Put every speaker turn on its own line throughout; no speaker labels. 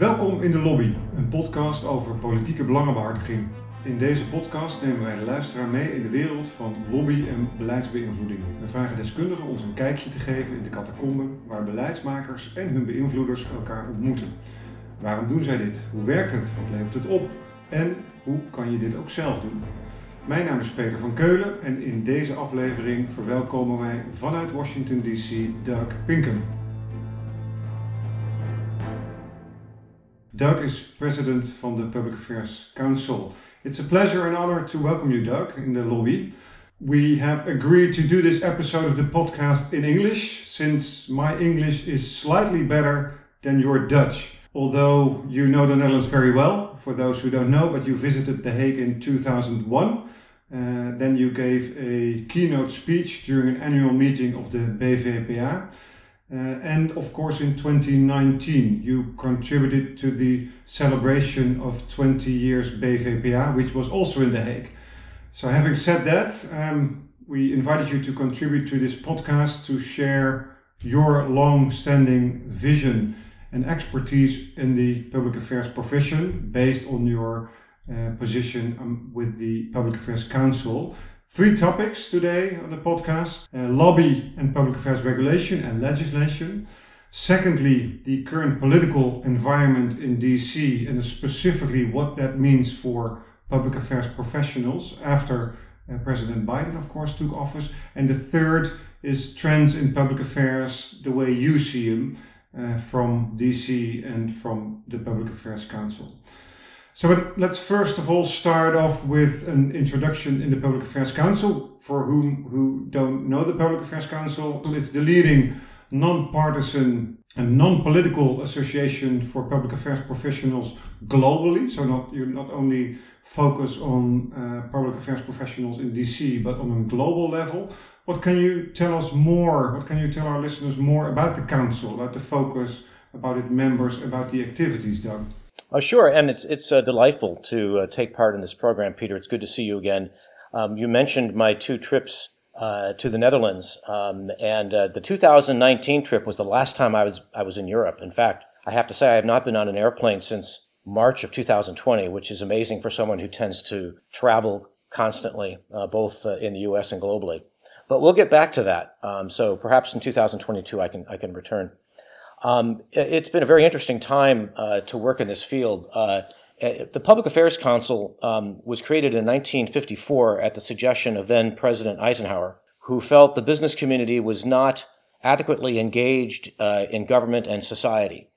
Welkom in de Lobby, een podcast over politieke belangenbehartiging. In deze podcast nemen wij de luisteraar mee in de wereld van lobby- en beleidsbeïnvloeding. We vragen deskundigen ons een kijkje te geven in de catacomben waar beleidsmakers en hun beïnvloeders elkaar ontmoeten. Waarom doen zij dit? Hoe werkt het? Wat levert het op? En hoe kan je dit ook zelf doen? Mijn naam is Peter van Keulen en in deze aflevering verwelkomen wij vanuit Washington DC Doug Pinkham. Doug is president from the Public Affairs Council. It's a pleasure and honor to welcome you, Doug, in the lobby. We have agreed to do this episode of the podcast in English since my English is slightly better than your Dutch. Although you know the Netherlands very well, for those who don't know, but you visited The Hague in 2001. Uh, then you gave a keynote speech during an annual meeting of the BVPA. Uh, and of course, in 2019, you contributed to the celebration of 20 years BVPA, which was also in The Hague. So, having said that, um, we invited you to contribute to this podcast to share your long standing vision and expertise in the public affairs profession based on your uh, position um, with the Public Affairs Council. Three topics today on the podcast uh, lobby and public affairs regulation and legislation. Secondly, the current political environment in DC and specifically what that means for public affairs professionals after uh, President Biden, of course, took office. And the third is trends in public affairs, the way you see them uh, from DC and from the Public Affairs Council. So let's first of all start off with an introduction in the Public Affairs Council. For whom who don't know the Public Affairs Council, it's the leading non-partisan and non-political association for public affairs professionals globally. So not you not only focus on uh, public affairs professionals in DC, but on a global level. What can you tell us more? What can you tell our listeners more about the council, about the focus, about its members, about the activities, Doug?
Oh, sure, and it's it's uh, delightful to uh, take part in this program, Peter. It's good to see you again. Um, you mentioned my two trips uh, to the Netherlands, um, and uh, the 2019 trip was the last time I was I was in Europe. In fact, I have to say I have not been on an airplane since March of 2020, which is amazing for someone who tends to travel constantly, uh, both in the U.S. and globally. But we'll get back to that. Um, so perhaps in 2022 I can I can return. Um, it's been a very interesting time uh, to work in this field. Uh, the Public Affairs Council um, was created in 1954 at the suggestion of then President Eisenhower, who felt the business community was not adequately engaged uh, in government and society.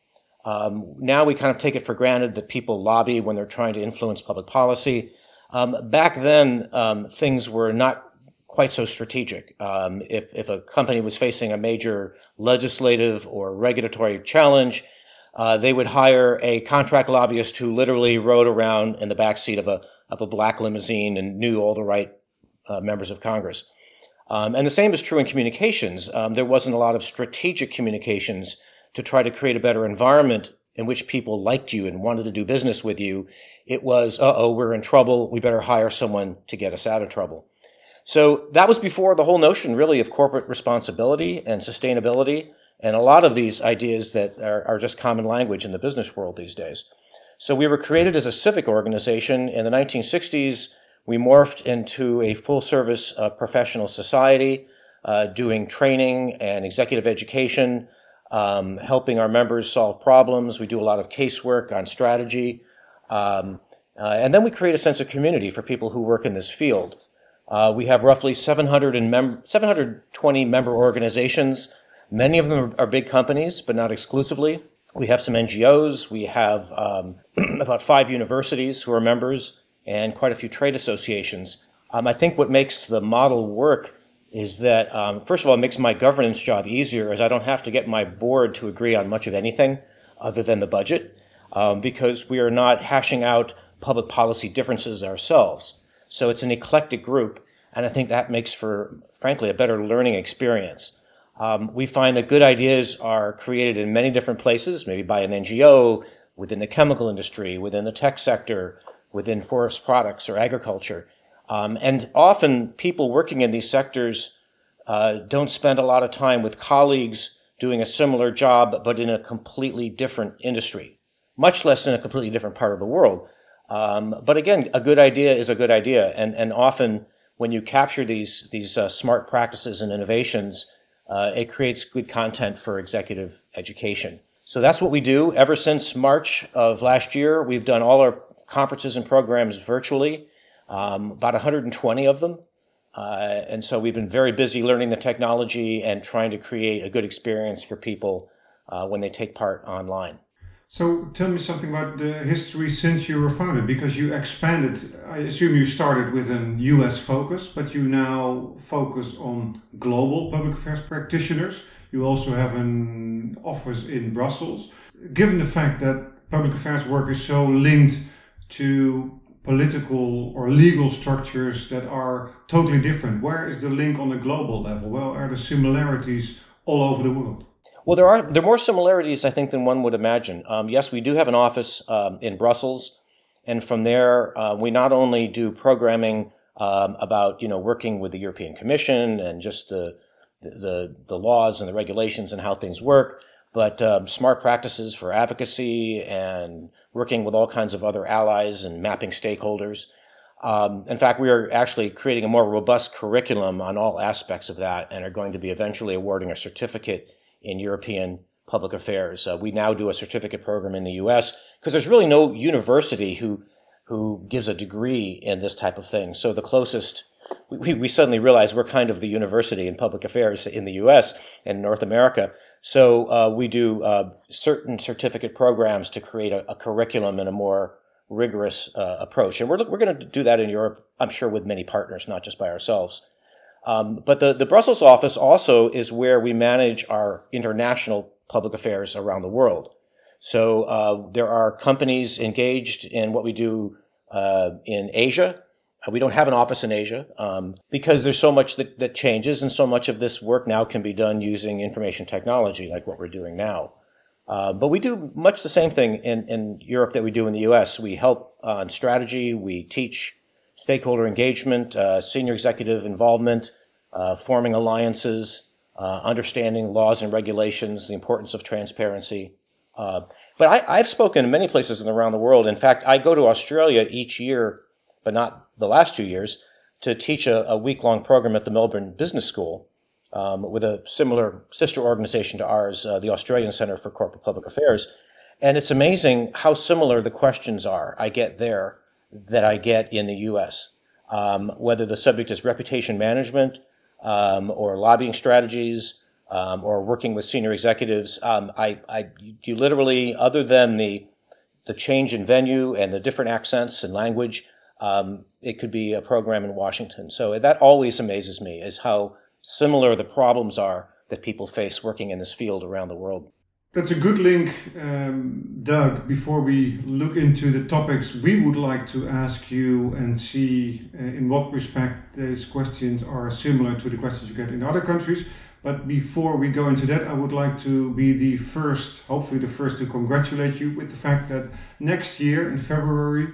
Um, now we kind of take it for granted that people lobby when they're trying to influence public policy. Um, back then, um, things were not quite so strategic. Um, if, if a company was facing a major legislative or regulatory challenge, uh, they would hire a contract lobbyist who literally rode around in the back seat of a of a black limousine and knew all the right uh, members of Congress. Um, and the same is true in communications. Um, there wasn't a lot of strategic communications to try to create a better environment in which people liked you and wanted to do business with you. It was, uh oh, we're in trouble. We better hire someone to get us out of trouble. So that was before the whole notion really of corporate responsibility and sustainability and a lot of these ideas that are, are, just common language in the business world these days. So we were created as a civic organization in the 1960s. We morphed into a full service uh, professional society, uh, doing training and executive education, um, helping our members solve problems. We do a lot of casework on strategy. Um, uh, and then we create a sense of community for people who work in this field. Uh, we have roughly 700 mem- 720 member organizations. Many of them are, big companies, but not exclusively. We have some NGOs. We have um, about five universities who are members and quite a few trade associations. Um, I think what makes the model work is that, um, first of all, it makes my governance job easier as I don't have to get my board to agree on much of anything other than the budget um, because we are not hashing out public policy differences ourselves. So it's an eclectic group, and I think that makes for, frankly, a better learning experience. Um, we find that good ideas are created in many different places, maybe by an NGO, within the chemical industry, within the tech sector, within forest products or agriculture. Um, and often people working in these sectors uh, don't spend a lot of time with colleagues doing a similar job, but in a completely different industry. much less in a completely different part of the world. Um, but again, a good idea is a good idea, and and often when you capture these these uh, smart practices and innovations, uh, it creates good content for executive education. So that's what we do. Ever since March of last year, we've done all our conferences and programs virtually, um, about 120 of them. Uh, and so we've been very busy learning the technology and trying to create a good experience for people uh, when they take part online.
So tell me something about the history since you were founded, because you expanded. I assume you started with an US focus, but you now focus on global public affairs practitioners. You also have an office in Brussels. Given the fact that public affairs work is so linked to political or legal structures that are totally different, where is the link on a global level? Well, are the similarities all over the world?
Well, there are there are more similarities, I think, than one would imagine. Um, yes, we do have an office um, in Brussels, and from there, uh, we not only do programming um, about you know working with the European Commission and just the, the the laws and the regulations and how things work, but um, smart practices for advocacy and working with all kinds of other allies and mapping stakeholders. Um, in fact, we are actually creating a more robust curriculum on all aspects of that and are going to be eventually awarding a certificate in European public affairs. Uh, we now do a certificate program in the U.S. because there's really no university who who gives a degree in this type of thing. So the closest we, we suddenly realize we're kind of the university in public affairs in the U.S. and North America. So uh, we do uh, certain certificate programs to create a, a curriculum and a more rigorous uh, approach, and we're we're going to do that in Europe. I'm sure with many partners, not just by ourselves. Um, but the, the Brussels office also is where we manage our international public affairs around the world. So uh, there are companies engaged in what we do uh, in Asia. Uh, we don't have an office in Asia um, because there's so much that, that changes, and so much of this work now can be done using information technology, like what we're doing now. Uh, but we do much the same thing in, in Europe that we do in the US. We help on strategy, we teach stakeholder engagement, uh, senior executive involvement, uh, forming alliances, uh, understanding laws and regulations, the importance of transparency. Uh, but I, have spoken in many places around the world. In fact, I go to Australia each year, but not the last two years, to teach a, a week long program at the Melbourne Business School um, with a similar sister organization to ours, uh, the Australian Center for Corporate Public Affairs. And it's amazing how similar the questions are I get there that I get in the US. Um, whether the subject is reputation management um, or lobbying strategies um, or working with senior executives, um, I, I, you literally, other than the, the change in venue and the different accents and language, um, it could be a program in Washington. So that always amazes me is how similar the problems are that people face working in this field around the world.
That's a good link, um, Doug. Before we look into the topics, we would like to ask you and see uh, in what respect these questions are similar to the questions you get in other countries. But before we go into that, I would like to be the first, hopefully the first, to congratulate you with the fact that next year in February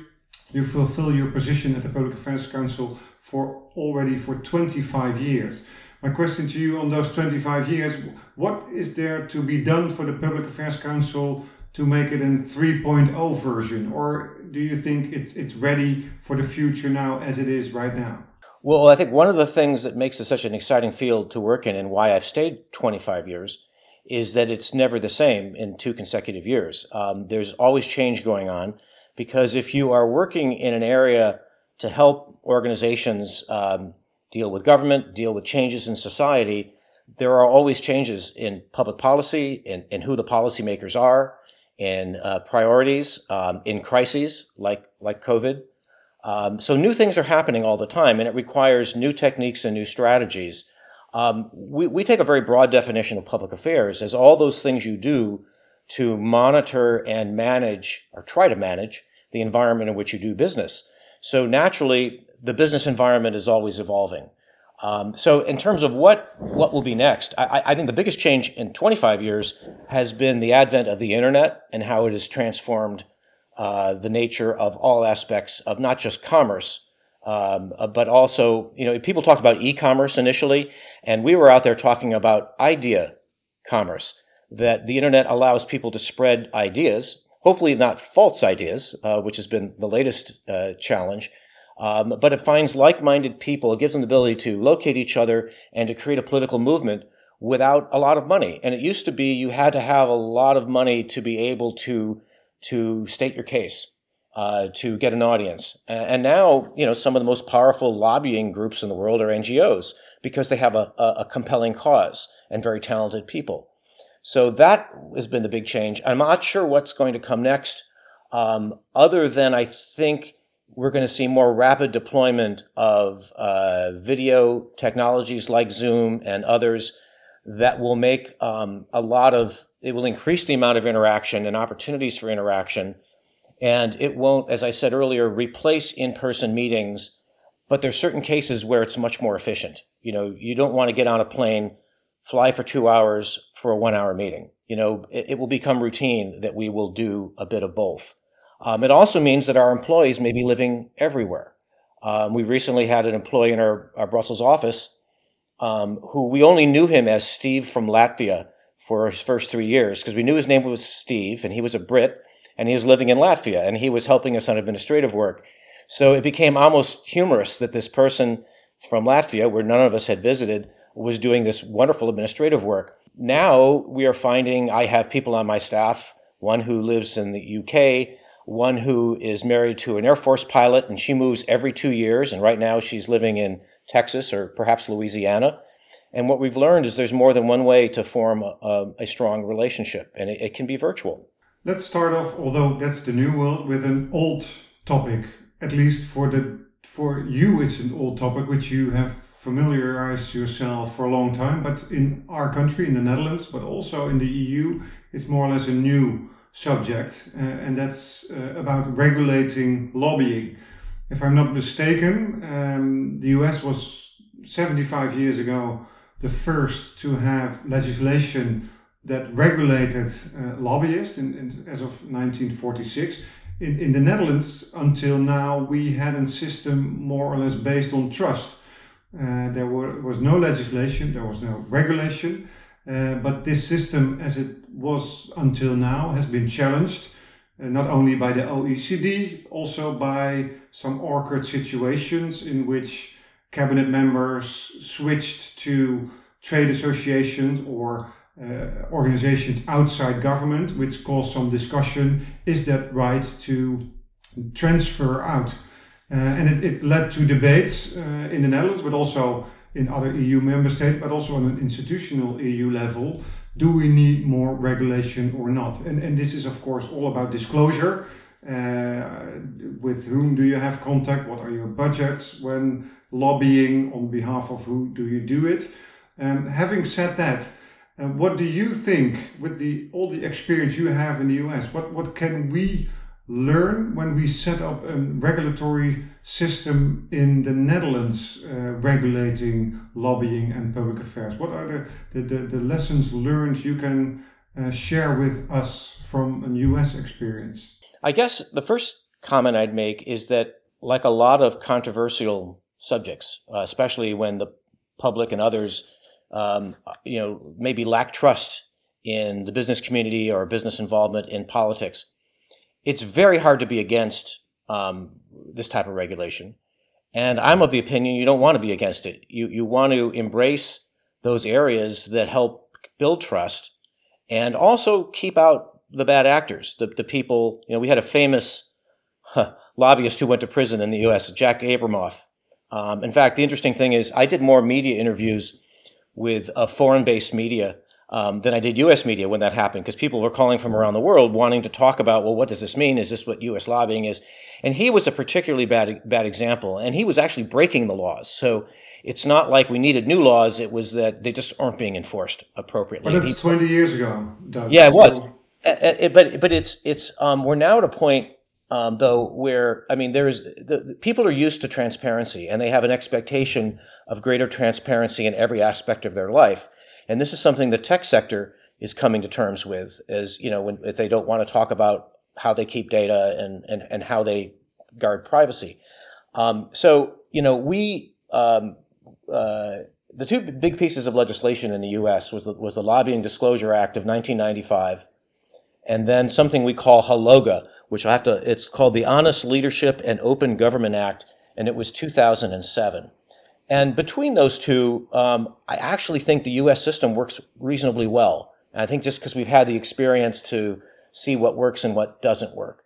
you fulfill your position at the Public Affairs Council for already for 25 years. My question to you on those 25 years what is there to be done for the Public Affairs Council to make it a 3.0 version? Or do you think it's, it's ready for the future now as it is right now?
Well, I think one of the things that makes it such an exciting field to work in and why I've stayed 25 years is that it's never the same in two consecutive years. Um, there's always change going on because if you are working in an area to help organizations um, deal with government, deal with changes in society, there are always changes in public policy, in, in who the policymakers are, in uh, priorities, um, in crises like like COVID. Um, so new things are happening all the time, and it requires new techniques and new strategies. Um, we, we take a very broad definition of public affairs as all those things you do to monitor and manage, or try to manage, the environment in which you do business. So naturally, the business environment is always evolving. Um, so in terms of what what will be next, I, I, think the biggest change in 25 years has been the advent of the internet and how it has transformed uh, the nature of all aspects of not just commerce, um, but also you know people talked about e-commerce initially, and we were out there talking about idea commerce. That the internet allows people to spread ideas hopefully not false ideas, uh, which has been the latest uh, challenge. Um, but it finds like-minded people. It gives them the ability to locate each other and to create a political movement without a lot of money. And it used to be you had to have a lot of money to be able to to state your case, uh, to get an audience. And now, you know, some of the most powerful lobbying groups in the world are NGOs because they have a, a compelling cause and very talented people. So that has been the big change. I'm not sure what's going to come next, um, other than I think we're going to see more rapid deployment of uh, video technologies like Zoom and others that will make um, a lot of it will increase the amount of interaction and opportunities for interaction and it won't as i said earlier replace in-person meetings but there's certain cases where it's much more efficient you know you don't want to get on a plane fly for two hours for a one hour meeting. You know it, it will become routine that we will do a bit of both. Um, it also means that our employees may be living everywhere. Um, we recently had an employee in our, our brussels office um, who we only knew him as Steve from Latvia for his first three years because we knew his name was Steve and he was a Brit and he was living in Latvia and he was helping us on administrative work. So it became almost humorous that this person from Latvia, where none of us had visited, was doing this wonderful administrative work. Now we are finding I have people on my staff, one who lives in the UK, one who is married to an Air Force pilot, and she moves every two years. And right now she's living in Texas or perhaps Louisiana. And what we've learned is there's more than one way to form a, a strong relationship, and it, it, can be virtual.
Let's start off, although that's the new world, with an old topic. At least for the for you, it's an old topic which you have familiarized yourself for a long time. But in our country, in the Netherlands, but also in the EU, it's more or less a new subject, uh, and that's uh, about regulating lobbying if I'm not mistaken, um, the US was 75 years ago the first to have legislation that regulated uh, lobbyists in, in, as of 1946. In, in the Netherlands, until now, we had a system more or less based on trust. Uh, there were, was no legislation, there was no regulation, uh, but this system, as it was until now, has been challenged uh, not only by the OECD, also by some awkward situations in which cabinet members switched to trade associations or uh, organizations outside government, which caused some discussion. Is that right to transfer out? Uh, and it, it, led to debates uh, in the Netherlands, but also in other EU member states, but also on an institutional EU level do we need more regulation or not? And, and this is, of course, all about disclosure. Uh, with whom do you have contact? What are your budgets when lobbying? On behalf of who do you do it? Um, having said that, uh, what do you think with the all the experience you have in the US? What what can we learn when we set up a regulatory system in the Netherlands uh, regulating lobbying and public affairs? What are the, the, the, lessons learned you can uh, share with us from a US experience?
I guess the first comment I'd make is that, like a lot of controversial subjects, uh, especially when the public and others, um, you know, maybe lack trust in the business community or business involvement in politics, it's very hard to be against um, this type of regulation. And I'm of the opinion you don't want to be against it. You, you want to embrace those areas that help build trust and also keep out the bad actors, the, the people. You know, we had a famous huh, lobbyist who went to prison in the U.S., Jack Abramoff. Um, in fact, the interesting thing is, I did more media interviews with a foreign based media um, than I did U.S. media when that happened because people were calling from around the world wanting to talk about, well, what does this mean? Is this what U.S. lobbying is? And he was a particularly bad bad example, and he was actually breaking the laws. So it's not like we needed new laws; it was that they just aren't being enforced appropriately.
But it's twenty years ago.
Doug. Yeah, it was. Uh, but but it's it's um, we're now at a point um, though where I mean there's the, the, people are used to transparency and they have an expectation of greater transparency in every aspect of their life. And this is something the tech sector is coming to terms with is, you know, when, if they don't want to talk about how they keep data and, and, and how they guard privacy. Um, so, you know, we, um, uh, the two big pieces of legislation in the U.S. was the, was the Lobbying Disclosure Act of 1995 and then something we call HLOGA, which I have to, it's called the Honest Leadership and Open Government Act, and it was 2007. And between those two, um, I actually think the U.S. system works reasonably well. And I think just because we've had the experience to see what works and what doesn't work.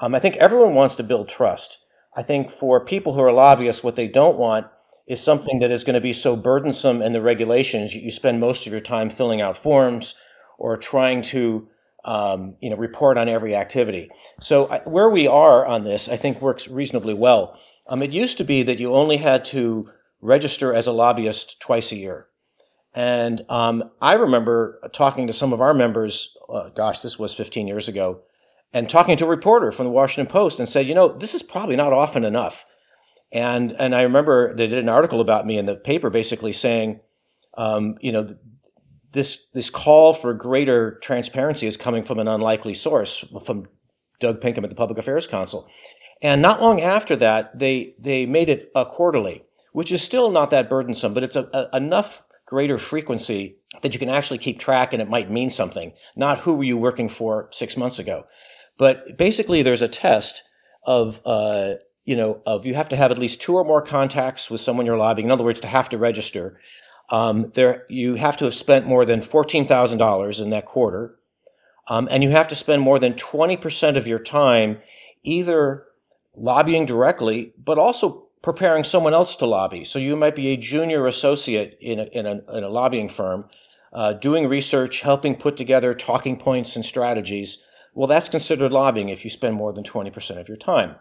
Um, I think everyone wants to build trust. I think for people who are lobbyists, what they don't want is something that is going to be so burdensome in the regulations you spend most of your time filling out forms or trying to um, you know report on every activity. So I, where we are on this, I think works reasonably well. Um, it used to be that you only had to register as a lobbyist twice a year. And um, I remember talking to some of our members, uh, gosh, this was 15 years ago, and talking to a reporter from the Washington Post and said, you know, this is probably not often enough. And, and I remember they did an article about me in the paper basically saying, um, you know, this, this call for greater transparency is coming from an unlikely source, from Doug Pinkham at the Public Affairs Council. And not long after that, they, they made it a quarterly which is still not that burdensome, but it's a, a, enough greater frequency that you can actually keep track and it might mean something, not who were you working for six months ago. But basically, there's a test of, uh, you know, of you have to have at least two or more contacts with someone you're lobbying. In other words, to have to register. Um, there, you have to have spent more than fourteen thousand dollars in that quarter, um, and you have to spend more than twenty percent of your time either lobbying directly, but also preparing someone else to lobby. So you might be a junior associate in a, in a, in a lobbying firm, uh, doing research, helping put together talking points and strategies. Well, that's considered lobbying if you spend more than 20% of your time.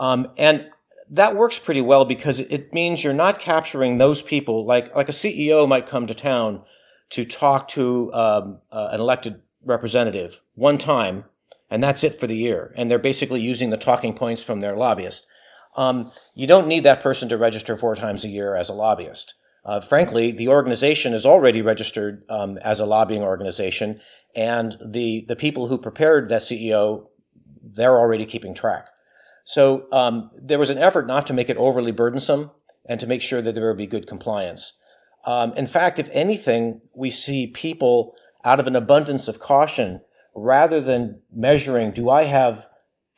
Um, and that works pretty well because it means you're not capturing those people like, like a CEO might come to town to talk to um, uh, an elected representative one time, and that's it for the year. And they're basically using the talking points from their lobbyist um, you don't need that person to register four times a year as a lobbyist. Uh, frankly, the organization is already registered um, as a lobbying organization, and the the people who prepared that CEO, they're already keeping track. So um, there was an effort not to make it overly burdensome and to make sure that there would be good compliance. Um, in fact, if anything, we see people out of an abundance of caution, rather than measuring, do I have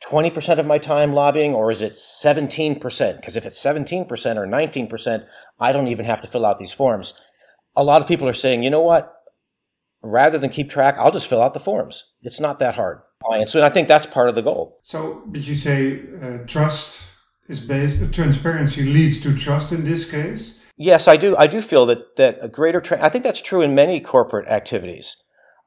20% of my time lobbying or is it 17%? Because if it's 17% or 19%, I don't even have to fill out these forms. A lot of people are saying, you know what? Rather than keep track, I'll just fill out the forms. It's not that hard. And so I think that's part of the goal.
So, did you say uh, trust is based, transparency leads to trust in this case?
Yes, I do. I do feel that, that a greater, tra- I think that's true in many corporate activities.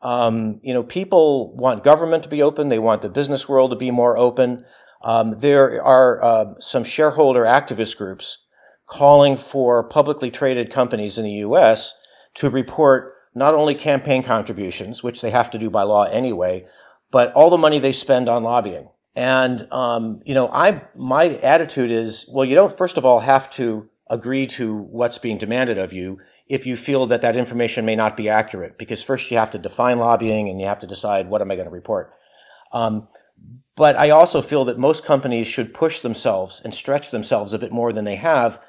Um, you know, people want government to be open. They want the business world to be more open. Um, there are uh, some shareholder activist groups calling for publicly traded companies in the U.S. to report not only campaign contributions, which they have to do by law anyway, but all the money they spend on lobbying. And um, you know, I my attitude is, well, you don't first of all have to agree to what's being demanded of you if you feel that that information may not be accurate, because first you have to define lobbying and you have to decide what am I going to report. Um, but I also feel that most companies should push themselves and stretch themselves a bit more than they have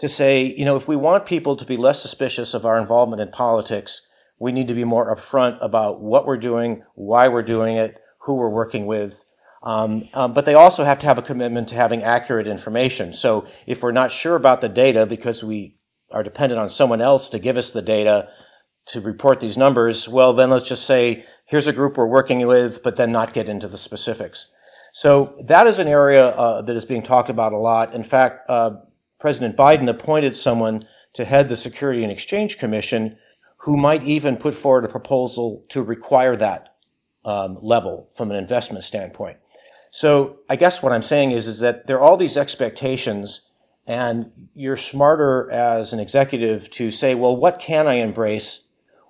to say, you know, if we want people to be less suspicious of our involvement in politics, we need to be more upfront about what we're doing, why we're doing it, who we're working with. Um, um, but they also have to have a commitment to having accurate information. So if we're not sure about the data because we are dependent on someone else to give us the data to report these numbers, well, then let's just say, here's a group we're working with, but then not get into the specifics. So that is an area uh, that is being talked about a lot. In fact, uh, President Biden appointed someone to head the Security and Exchange Commission who might even put forward a proposal to require that um, level from an investment standpoint. So I guess what I'm saying is, is that there are all these expectations and you're smarter as an executive to say, well, what can I embrace?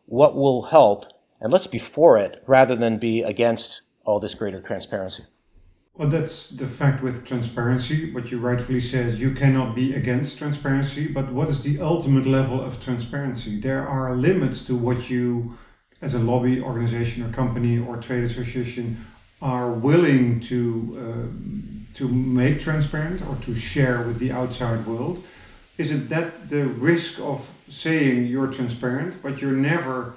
What will help? And let's be for it rather than be against all this greater transparency.
Well, that's the fact with transparency. What you rightfully say is you cannot be against transparency, but what is the ultimate level of transparency? There are limits to what you, as a lobby organization or company or trade association, are willing to uh, to make transparent or to share with the outside world? Is it that the risk of saying you're transparent, but you're never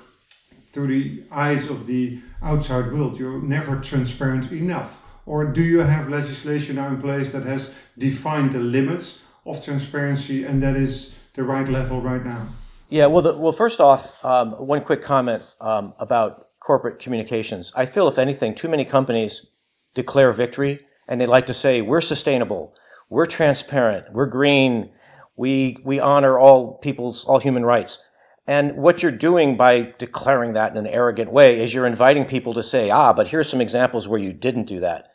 through the eyes of the outside world, you're never transparent enough. Or do you have legislation now in place that has defined the limits of transparency and that is the right level right now?
Yeah, well, the, well, first off, um, one quick comment um, about corporate communications. I feel, if anything, too many companies declare victory and they like to say, we're sustainable, we're transparent, we're green, we, we honor all people's, all human rights. And what you're doing by declaring that in an arrogant way is you're inviting people to say, ah, but here's some examples where you didn't do that.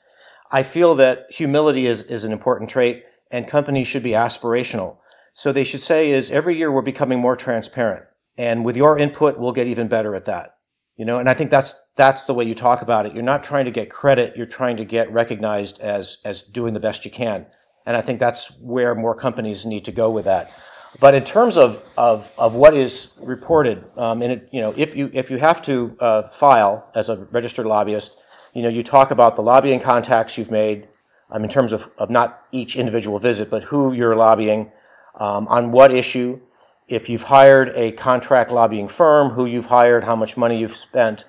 I feel that humility is, is an important trait and companies should be aspirational. So they should say is every year we're becoming more transparent. And with your input, we'll get even better at that. You know, and I think that's, that's the way you talk about it. You're not trying to get credit. You're trying to get recognized as, as doing the best you can. And I think that's where more companies need to go with that. But in terms of, of, of what is reported, um, and it, you know, if you, if you have to uh, file as a registered lobbyist, you know, you talk about the lobbying contacts you've made um, in terms of, of not each individual visit, but who you're lobbying, um, on what issue, if you've hired a contract lobbying firm, who you've hired, how much money you've spent.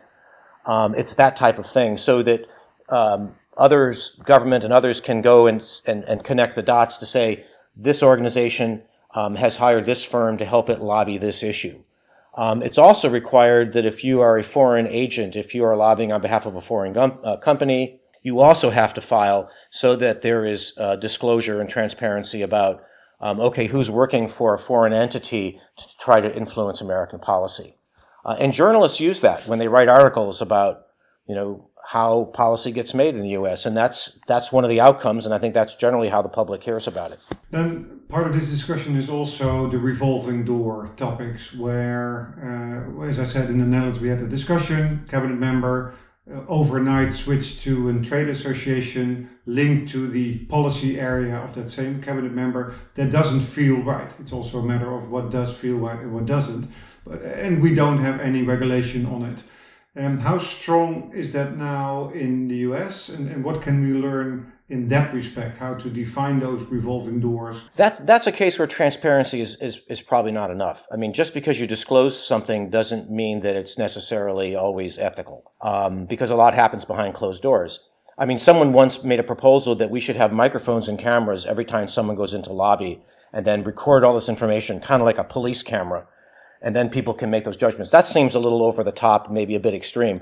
Um, it's that type of thing so that um, others, government and others, can go and, and, and, connect the dots to say this organization um, has hired this firm to help it lobby this issue. Um, it's also required that if you are a foreign agent, if you are lobbying on behalf of a foreign gum- uh, company, you also have to file so that there is uh, disclosure and transparency about um, okay, who's working for a foreign entity to try to influence American policy. Uh, and journalists use that when they write articles about, you know, how policy gets made in the U.S. And that's that's one of the outcomes, and I think that's generally how the public hears about it.
Then part of this discussion is also the revolving door topics, where, uh, as I said, in the Netherlands we had a discussion, cabinet member overnight switch to a trade association linked to the policy area of that same cabinet member that doesn't feel right. It's also a matter of what does feel right and what doesn't. But, and we don't have any regulation on it. Um, how strong is that now in the US and, and what can we learn in that respect, how to define those revolving doors?
That, that's a case where transparency is, is, is probably not enough. I mean, just because you disclose something doesn't mean that it's necessarily always ethical, um, because a lot happens behind closed doors. I mean, someone once made a proposal that we should have microphones and cameras every time someone goes into lobby and then record all this information, kind of like a police camera, and then people can make those judgments. That seems a little over the top, maybe a bit extreme.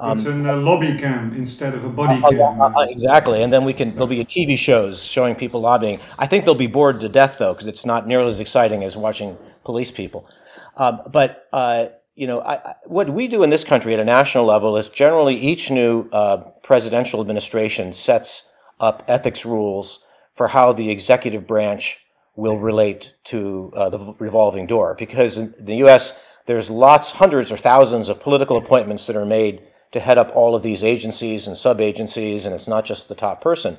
Um, it's a uh, lobby cam instead of a body uh, cam. Uh,
exactly, and then we can there'll be TV shows showing people lobbying. I think they'll be bored to death though, because it's not nearly as exciting as watching police people. Um, but uh, you know, I, I, what we do in this country at a national level is generally each new uh, presidential administration sets up ethics rules for how the executive branch will relate to uh, the revolving door. Because in the U.S., there's lots, hundreds or thousands of political appointments that are made to head up all of these agencies and sub agencies, and it's not just the top person.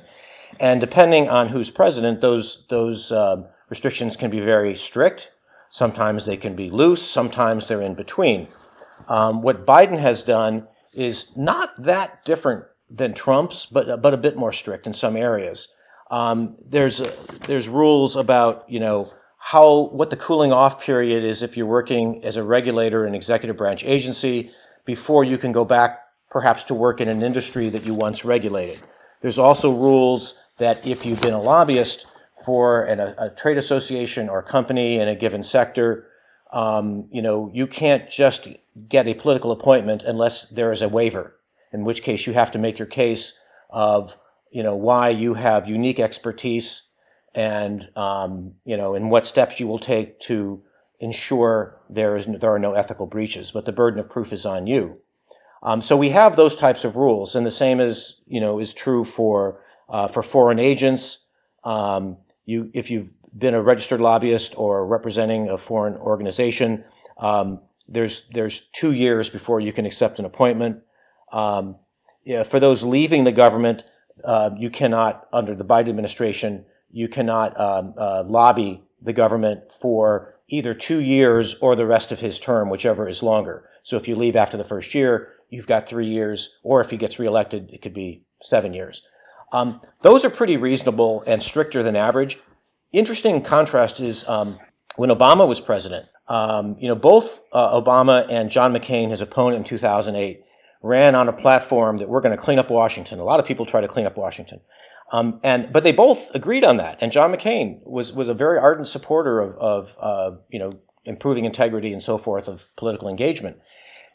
And depending on who's president, those those uh, restrictions can be very strict. Sometimes they can be loose. Sometimes they're in between. Um, what Biden has done is not that different than Trump's, but but a bit more strict in some areas. Um, there's uh, there's rules about you know how what the cooling off period is if you're working as a regulator in executive branch agency before you can go back perhaps to work in an industry that you once regulated. There's also rules that if you've been a lobbyist for an, a, a, trade association or company in a given sector, um, you know, you can't just get a political appointment unless there is a waiver, in which case you have to make your case of, you know, why you have unique expertise and, um, you know, and what steps you will take to ensure there is there are no ethical breaches, but the burden of proof is on you. Um, so we have those types of rules, and the same is you know is true for uh, for foreign agents. Um, you if you've been a registered lobbyist or representing a foreign organization, um, there's there's two years before you can accept an appointment. Um, yeah, for those leaving the government, uh, you cannot under the Biden administration you cannot um, uh, lobby the government for either two years or the rest of his term, whichever is longer. So if you leave after the first year, you've got three years, or if he gets reelected, it could be seven years. Um, those are pretty reasonable and stricter than average. Interesting contrast is um, when Obama was president, um, you know, both uh, Obama and John McCain, his opponent in 2008, ran on a platform that we're going to clean up Washington. A lot of people try to clean up Washington. Um, and but they both agreed on that. And John McCain was was a very ardent supporter of, of uh, you know improving integrity and so forth of political engagement.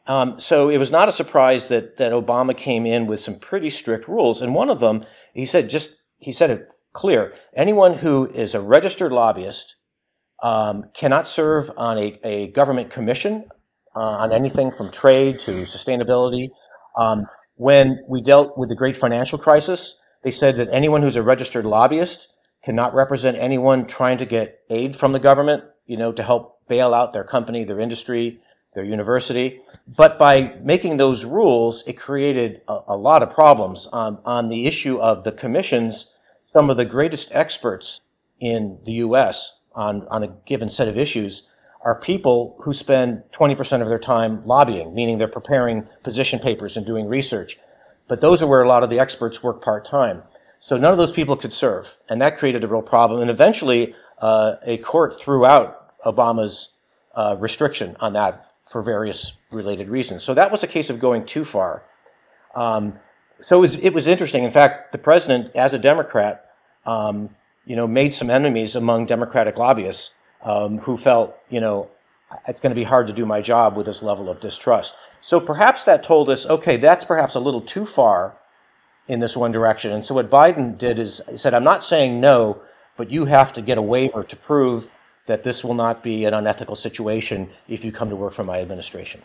Um, so it was not a surprise that that Obama came in with some pretty strict rules. And one of them, he said, just he said it clear: anyone who is a registered lobbyist um, cannot serve on a, a government commission uh, on anything from trade to sustainability. Um, when we dealt with the great financial crisis, they said that anyone who's a registered lobbyist cannot represent anyone trying to get aid from the government, you know, to help bail out their company, their industry, their university. But by making those rules, it created a, a lot of problems on, on the issue of the commissions. Some of the greatest experts in the U.S. on, on a given set of issues are people who spend 20% of their time lobbying, meaning they're preparing position papers and doing research. But those are where a lot of the experts work part time. So none of those people could serve, and that created a real problem. And eventually, uh, a court threw out Obama's uh, restriction on that for various related reasons. So that was a case of going too far. Um, so it was, it was, interesting. In fact, the president, as a Democrat, um, you know, made some enemies among Democratic lobbyists um, who felt, you know, it's going to be hard to do my job with this level of distrust. So perhaps that told us, okay, that's perhaps a little too far in this one direction. And so what Biden did is he said, I'm not saying no, but you have to get a waiver to prove that this will not be an unethical situation if you come to work for my administration.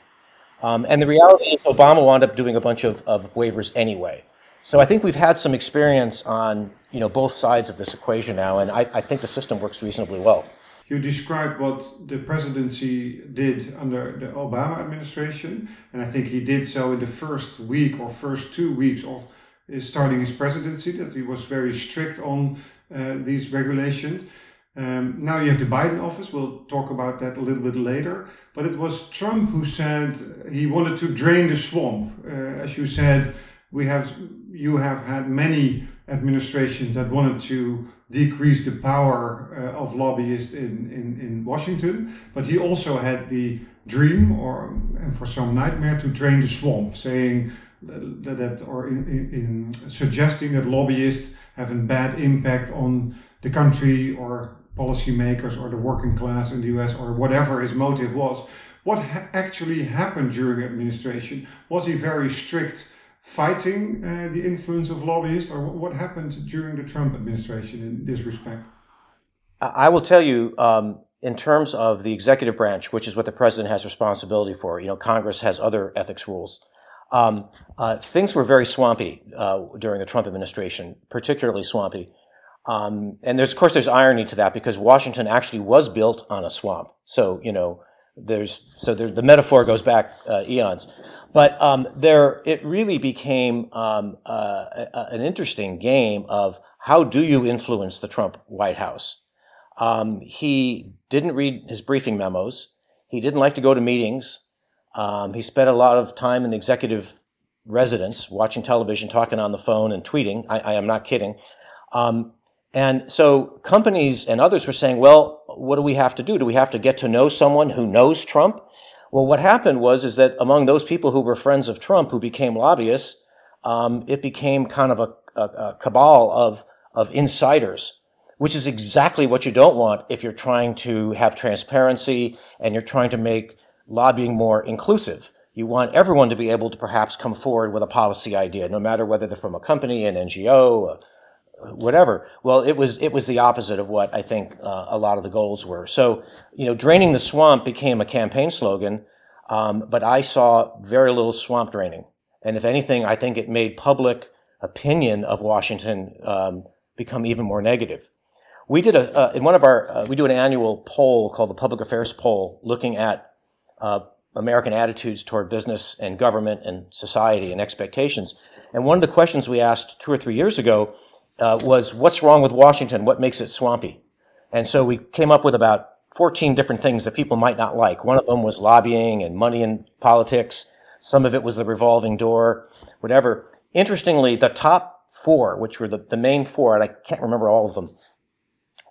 Um, and the reality is, Obama wound up doing a bunch of, of waivers anyway. So I think we've had some experience on you know both sides of this equation now, and I, I think the system works reasonably well
you described what the presidency did under the Obama administration, and I think he did so in the first week or first two weeks of starting his presidency, that he was very strict on uh, these regulations. Um, now you have the Biden office, we'll talk about that a little bit later. But it was Trump who said he wanted to drain the swamp. Uh, as you said, we have you have had many administrations that wanted to decrease the power uh, of lobbyists in, in, in Washington, but he also had the dream or and for some nightmare to drain the swamp, saying that, that or in, in, in suggesting that lobbyists have a bad impact on the country or policymakers or the working class in the US or whatever his motive was. What ha actually happened during administration? Was he very strict? Fighting uh, the influence of lobbyists, or what happened during the Trump administration in this respect?
I will tell you, um, in terms of the executive branch, which is what the president has responsibility for, you know, Congress has other ethics rules. Um, uh, things were very swampy uh, during the Trump administration, particularly swampy. Um, and there's, of course, there's irony to that because Washington actually was built on a swamp. So, you know, there's so there, the metaphor goes back uh, eons, but um, there it really became um, uh, a, an interesting game of how do you influence the Trump White House. Um, he didn't read his briefing memos. He didn't like to go to meetings. Um, he spent a lot of time in the executive residence, watching television, talking on the phone, and tweeting. I, I am not kidding. Um, and so companies and others were saying, well, what do we have to do? Do we have to get to know someone who knows Trump? Well, what happened was is that among those people who were friends of Trump who became lobbyists, um, it became kind of a, a, a cabal of of insiders, which is exactly what you don't want if you're trying to have transparency and you're trying to make lobbying more inclusive. You want everyone to be able to perhaps come forward with a policy idea, no matter whether they're from a company, an NGO, whatever. Well, it was it was the opposite of what I think uh, a lot of the goals were. So, you know, draining the swamp became a campaign slogan, um, but I saw very little swamp draining. And if anything, I think it made public opinion of Washington um, become even more negative. We did a uh, in one of our uh, we do an annual poll called the Public Affairs Poll, looking at uh, American attitudes toward business and government and society and expectations. And one of the questions we asked two or three years ago uh, was what's wrong with Washington? What makes it swampy? And so we came up with about 14 different things that people might not like. One of them was lobbying and money in politics. Some of it was the revolving door, whatever. Interestingly, the top four, which were the, the main four, and I can't remember all of them,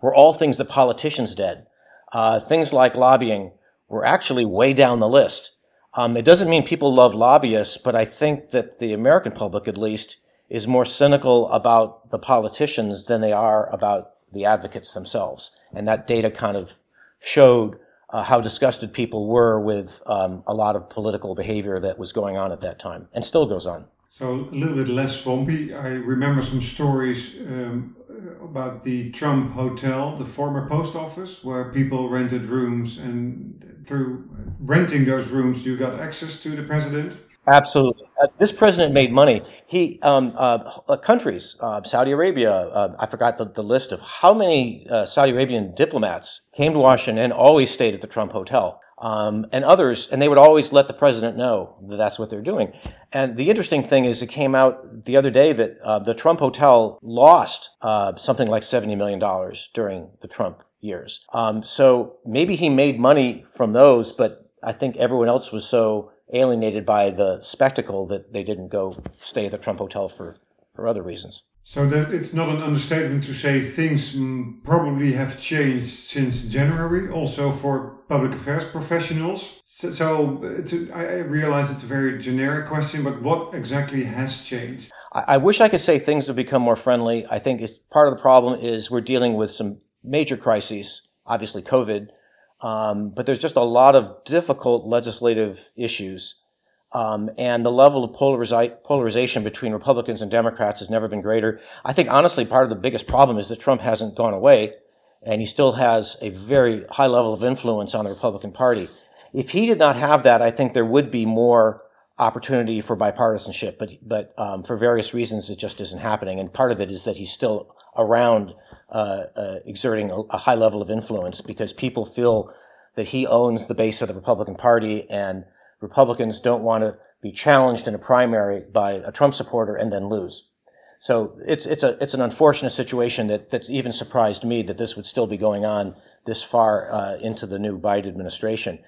were all things that politicians did. Uh, things like lobbying were actually way down the list. Um, it doesn't mean people love lobbyists, but I think that the American public, at least, is more cynical about the politicians than they are about the advocates themselves. And that data kind of showed uh, how disgusted people were with um, a lot of political behavior that was going on at that time and still goes on.
So a little bit less swampy. I remember some stories um, about the Trump Hotel, the former post office, where people rented rooms, and through renting those rooms, you got access to the president.
Absolutely. Uh, this president made money. He um, uh, uh countries, uh, Saudi Arabia. Uh, I forgot the, the, list of how many uh, Saudi Arabian diplomats came to Washington and always stayed at the Trump Hotel. Um, and others, and they would always let the president know that that's what they're doing. And the interesting thing is, it came out the other day that the Trump Hotel lost something like seventy million dollars during the Trump years. Um, so maybe he made money from those, but I think everyone else was so alienated by the spectacle that they didn't go stay at the Trump Hotel for, for other reasons.
So that it's not an understatement to say things probably have changed since January, also for public affairs professionals. So, so a, I realize it's a very generic question, but what exactly has changed?
I, I wish I could say things have become more friendly. I think part of the problem is we're dealing with some major crises, obviously COVID, um, but there's just a lot of difficult legislative issues. Um, and the level of polarizi- polarization between Republicans and Democrats has never been greater. I think, honestly, part of the biggest problem is that Trump hasn't gone away, and he still has a very high level of influence on the Republican Party. If he did not have that, I think there would be more opportunity for bipartisanship. But, but um, for various reasons, it just isn't happening. And part of it is that he's still around uh, uh, exerting a, a, high level of influence because people feel that he owns the base of the Republican Party and Republicans don't want to be challenged in a primary by a Trump supporter and then lose. So it's it's a it's an unfortunate situation that that's even surprised me that this would still be going on this far uh, into the new Biden administration.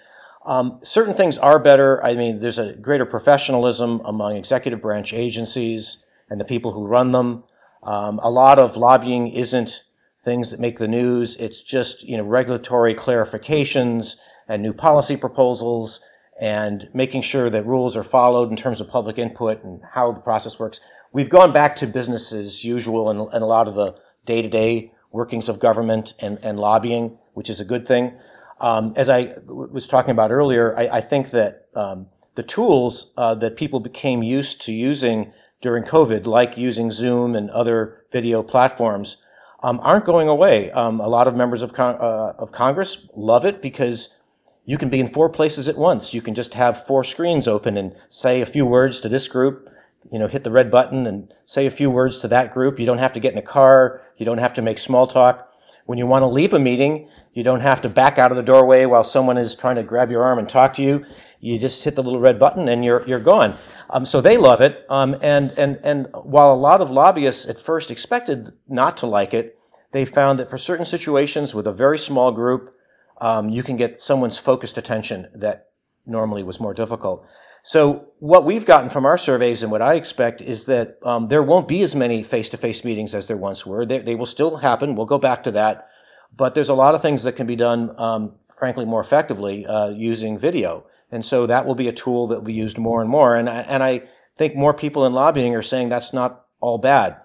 Um, certain things are better. I mean, there's a greater professionalism among executive branch agencies and the people who run them. Um, a lot of lobbying isn't things that make the news. It's just, you know, regulatory clarifications and new policy proposals and making sure that rules are followed in terms of public input and how the process works. We've gone back to business as usual and, a lot of the day to day workings of government and, and lobbying, which is a good thing. Um, as I w- was talking about earlier, I, I think that um, the tools uh, that people became used to using during COVID, like using Zoom and other video platforms, um, aren't going away. Um, a lot of members of, con- uh, of Congress love it because you can be in four places at once. You can just have four screens open and say a few words to this group, you know, hit the red button and say a few words to that group. You don't have to get in a car. You don't have to make small talk. When you want to leave a meeting, you don't have to back out of the doorway while someone is trying to grab your arm and talk to you. You just hit the little red button and you're, you're gone. Um, so they love it. Um, and, and, and while a lot of lobbyists at first expected not to like it, they found that for certain situations with a very small group, um, you can get someone's focused attention that normally was more difficult. So what we've gotten from our surveys and what I expect is that um, there won't be as many face-to-face meetings as there once were. They, they, will still happen. We'll go back to that, but there's a lot of things that can be done, um, frankly, more effectively uh, using video. And so that will be a tool that be used more and more. And I, and I think more people in lobbying are saying that's not all bad.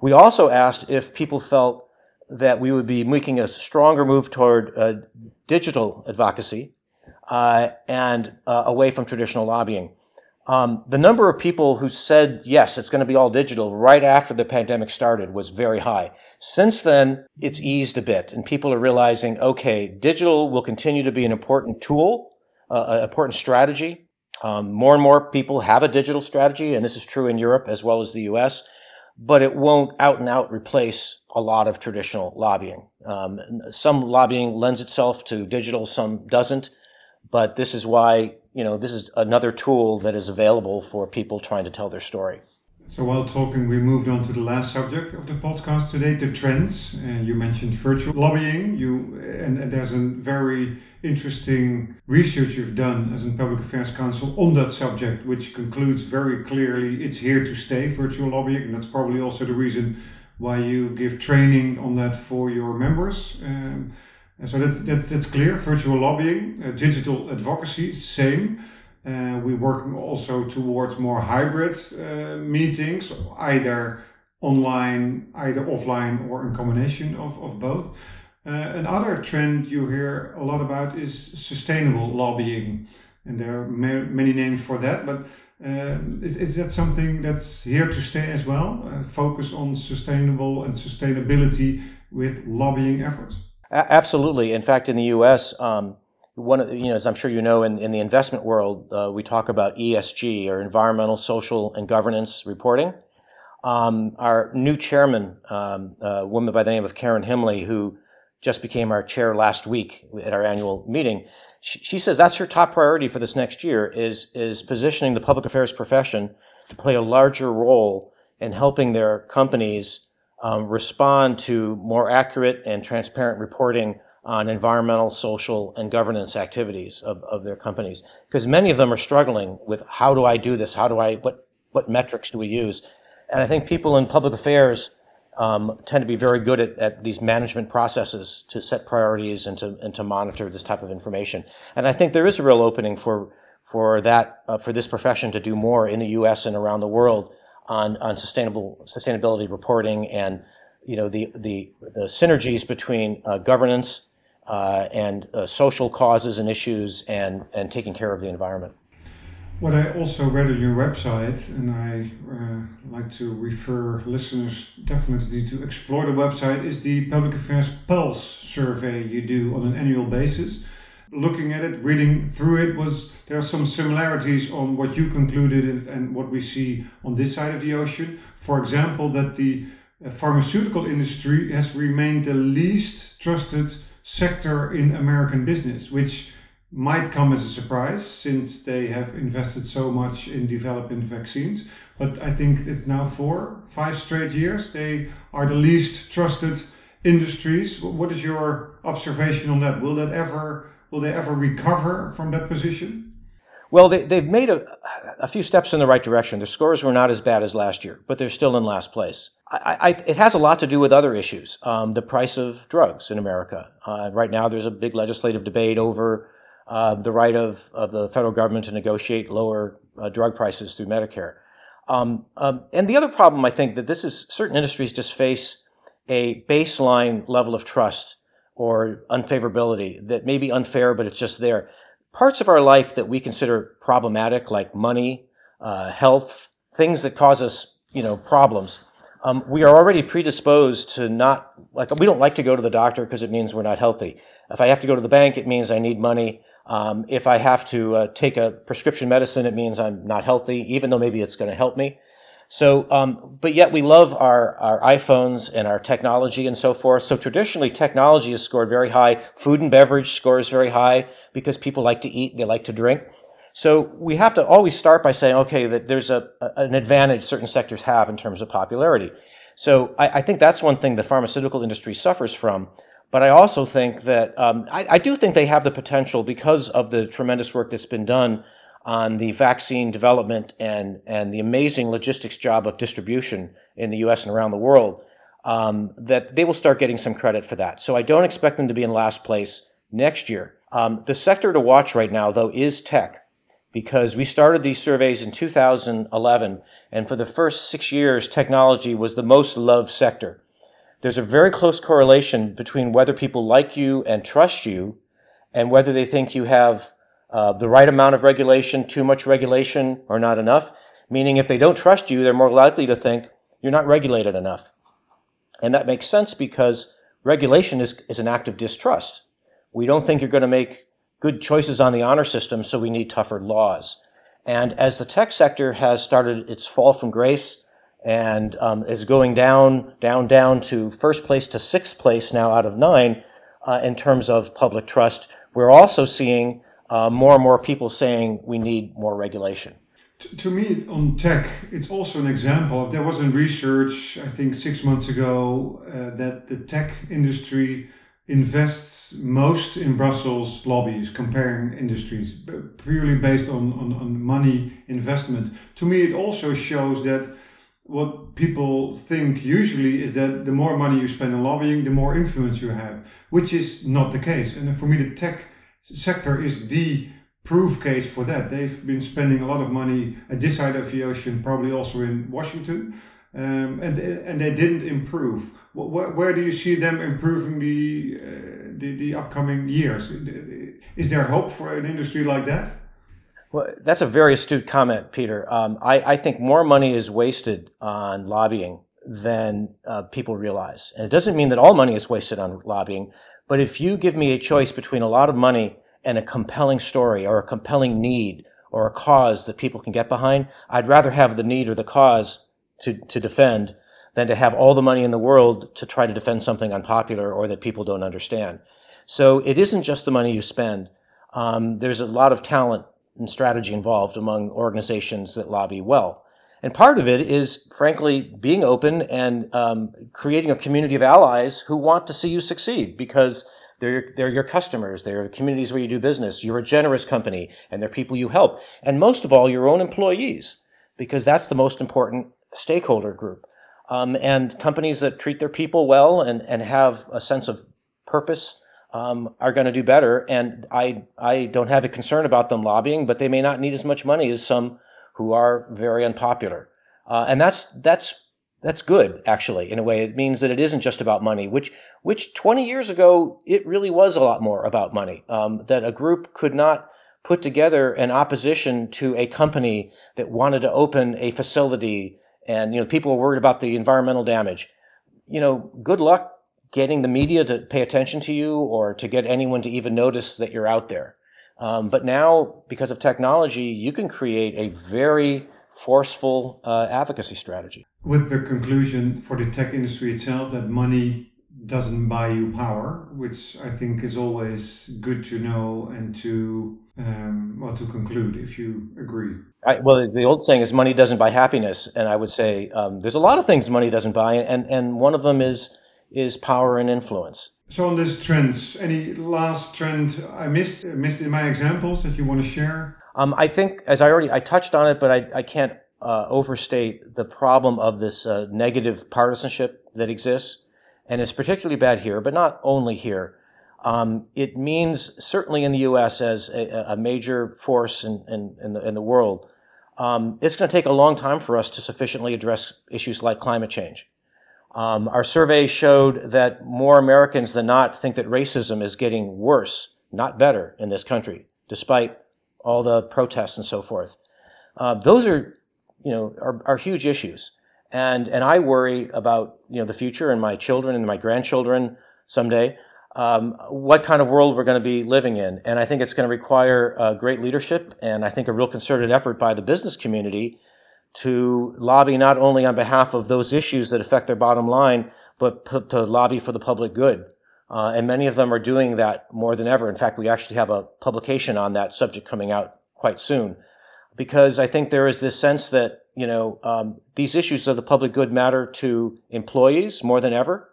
We also asked if people felt that we would be making a stronger move toward uh, digital advocacy uh, and uh, away from traditional lobbying. Um, the number of people who said, yes, it's going to be all digital right after the pandemic started was very high. Since then, it's eased a bit, and people are realizing, okay, digital will continue to be an important tool, uh, an important strategy. Um, more and more people have a digital strategy, and this is true in Europe as well as the US, but it won't out and out replace a lot of traditional lobbying. Um, some lobbying lends itself to digital, some doesn't. But this is why, you know, this is another tool that is available for people trying to tell their story.
So while talking, we moved on to the last subject of the podcast today, the trends. And you mentioned virtual lobbying. You and, and, there's a very interesting research you've done as a public affairs council on that subject, which concludes very clearly it's here to stay, virtual lobbying, and that's probably also the reason why you give training on that for your members. Um, so that, that, that's clear. Virtual lobbying, uh, digital advocacy, same. Uh, we're working also towards more hybrid uh, meetings, either online, either offline, or in combination of, of both. Another trend you hear a lot about is sustainable lobbying, and there are ma- many names for that. But is, is that something that's here to stay as well? Focus on sustainable and sustainability with lobbying efforts.
A- absolutely. In fact, in the U.S. Um, one of the, you know, as I'm sure you know, in, in the investment world, uh, we talk about ESG or environmental, social, and governance reporting. Um, our new chairman, um, a woman by the name of Karen Himley, who just became our chair last week at our annual meeting, she, she says that's her top priority for this next year is is positioning the public affairs profession to play a larger role in helping their companies um, respond to more accurate and transparent reporting on environmental, social, and governance activities of, of their companies. Because many of them are struggling with how do I do this? How do I, what, what metrics do we use? And I think people in public affairs um, tend to be very good at, at, these management processes to set priorities and to, and to monitor this type of information. And I think there is a real opening for, for that, uh, for this profession to do more in the U.S. and around the world on, on sustainable, sustainability reporting and, you know, the, the, the synergies between uh, governance, uh, and uh, social causes and issues and, and taking care of the environment.
What I also read on your website, and I uh, like to refer listeners definitely to explore the website, is the Public Affairs Pulse survey you do on an annual basis. Looking at it, reading through it, was there are some similarities on what you concluded and what we see on this side of the ocean. For example, that the uh, pharmaceutical industry has remained the least trusted sector in American business, which might come as a surprise since they have invested so much in developing vaccines. But I think it's now four, five straight years they are the least trusted industries. What is your observation on that? Will that ever will they ever recover from that position?
Well, they, they've made a, a few steps in the right direction. Their scores were not as bad as last year, but they're still in last place. I, I, it has a lot to do with other issues. Um, the price of drugs in America. Uh, right now, there's a big legislative debate over uh, the right of, of the federal government to negotiate lower uh, drug prices through Medicare. Um, um, and the other problem, I think, that this is certain industries just face a baseline level of trust or unfavorability that may be unfair, but it's just there parts of our life that we consider problematic, like money, uh, health, things that cause us, you know, problems, um, we are already predisposed to not like we don't like to go to the doctor because it means we're not healthy. If I have to go to the bank, it means I need money. Um, if I have to uh, take a prescription medicine, it means I'm not healthy, even though maybe it's going to help me. So, um, but yet we love our, our iPhones and our technology and so forth. So traditionally, technology is scored very high. Food and beverage scores very high because people like to eat, they like to drink. So we have to always start by saying, okay, that there's a, an advantage certain sectors have in terms of popularity. So I, I think that's one thing the pharmaceutical industry suffers from. But I also think that um, I, I do think they have the potential because of the tremendous work that's been done on the vaccine development and, and the amazing logistics job of distribution in the US and around the world, um, that they will start getting some credit for that. So I don't expect them to be in last place next year. Um, the sector to watch right now, though, is tech, because we started these surveys in 2011, and for the first six years, technology was the most loved sector. There's a very close correlation between whether people like you and trust you and whether they think you have uh, the right amount of regulation, too much regulation, or not enough. Meaning, if they don't trust you, they're more likely to think you're not regulated enough. And that makes sense because regulation is, is an act of distrust. We don't think you're going to make good choices on the honor system, so we need tougher laws. And as the tech sector has started its fall from grace and um, is going down, down, down to first place to sixth place now out of nine uh, in terms of public trust, we're also seeing uh, more and more people saying we need more regulation.
To, to me, on tech, it's also an example there was a research, I think six months ago, uh, that the tech industry invests most in Brussels lobbies, comparing industries, purely based on, on, on money investment. To me, it also shows that what people think usually is that the more money you spend on lobbying, the more influence you have, which is not the case. And for me, the tech sector is the proof case for that. They've been spending a lot of money at this side of the ocean, probably also in Washington, um, and and they didn't improve. Where, where do you see them improving the, uh, the the upcoming years? Is there hope for an industry like that?
Well, that's a very astute comment, Peter. Um, I, I, think more money is wasted on lobbying than uh, people realize. And it doesn't mean that all money is wasted on lobbying, but if you give me a choice between a lot of money and a compelling story or a compelling need or a cause that people can get behind, I'd rather have the need or the cause to, to defend than to have all the money in the world to try to defend something unpopular or that people don't understand. So it isn't just the money you spend. Um, there's a lot of talent and strategy involved among organizations that lobby well. And part of it is, frankly, being open and um, creating a community of allies who want to see you succeed because they're, they're your customers. They're communities where you do business. You're a generous company and they're people you help. And most of all, your own employees, because that's the most important stakeholder group. Um, and companies that treat their people well and, and have a sense of purpose um, are going to do better. And I, I don't have a concern about them lobbying, but they may not need as much money as some who are very unpopular. Uh, and that's, that's, that's good, actually, in a way. It means that it isn't just about money, which, which 20 years ago, it really was a lot more about money. Um, that a group could not put together an opposition to a company that wanted to open a facility and, you know, people were worried about the environmental damage. You know, good luck getting the media to pay attention to you or to get anyone to even notice that you're out there. Um, but now, because of technology, you can create a very forceful uh, advocacy strategy.
With the conclusion for the tech industry itself that money doesn't buy you power, which I think is always good to know and to um, well to conclude if you agree.
I, well, the old saying is money doesn't buy happiness, and I would say um, there's a lot of things money doesn't buy, and and one of them is is power and influence.
So on this trends, any last trend I missed missed in my examples that you want to share?
Um, I think, as I already I touched on it, but I, I can't uh, overstate the problem of this uh, negative partisanship that exists, and it's particularly bad here, but not only here. Um, it means certainly in the U.S. as a, a major force in, in, in, the, in the world, um, it's going to take a long time for us to sufficiently address issues like climate change. Um, our survey showed that more Americans than not think that racism is getting worse, not better, in this country, despite all the protests and so forth. Uh, those are, you know, are, are, huge issues, and and I worry about you know the future and my children and my grandchildren someday. Um, what kind of world we're going to be living in, and I think it's going to require uh, great leadership, and I think a real concerted effort by the business community to lobby not only on behalf of those issues that affect their bottom line, but to lobby for the public good. Uh, and many of them are doing that more than ever. In fact, we actually have a publication on that subject coming out quite soon, because I think there is this sense that you know um, these issues of the public good matter to employees more than ever.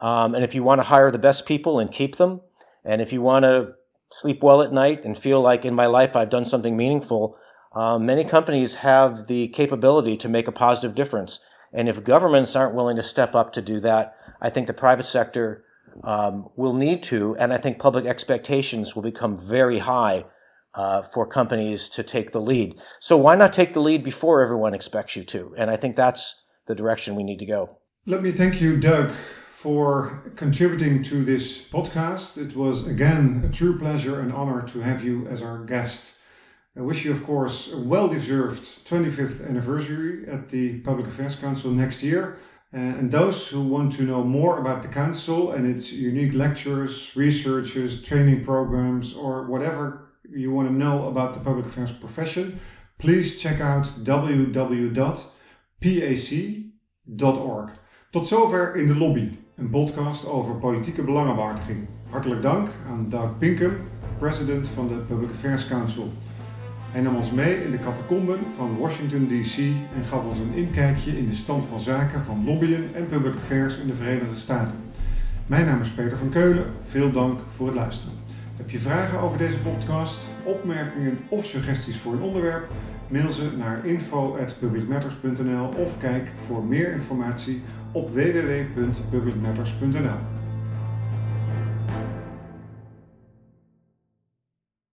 Um, and if you want to hire the best people and keep them, and if you want to sleep well at night and feel like in my life I've done something meaningful, um, many companies have the capability to make a positive difference. And if governments aren't willing to step up to do that, I think the private sector um, will need to, and I think public expectations will become very high uh, for companies to take the lead. So why not take the lead before everyone expects you to? And I think that's the direction we need to go.
Let me thank you, Doug, for contributing to this podcast. It was again a true pleasure and honor to have you as our guest. I wish you, of course, a well deserved 25th anniversary at the Public Affairs Council next year. Uh, and those who want to know more about the Council and its unique lectures, researches, training programs, or whatever you want to know about the public affairs profession, please check out www.pac.org. Tot zover in de lobby, een podcast over politieke belangenwaardiging. Hartelijk dank aan Doug Pinkham, president van de Public Affairs Council. Hij nam ons mee in de catacomben van Washington DC en gaf ons een inkijkje in de stand van zaken van lobbyen en public affairs in de Verenigde Staten. Mijn naam is Peter van Keulen. Veel dank voor het luisteren. Heb je vragen over deze podcast, opmerkingen of suggesties voor een onderwerp? Mail ze naar info.publicmatters.nl of kijk voor meer informatie op www.publicmatters.nl.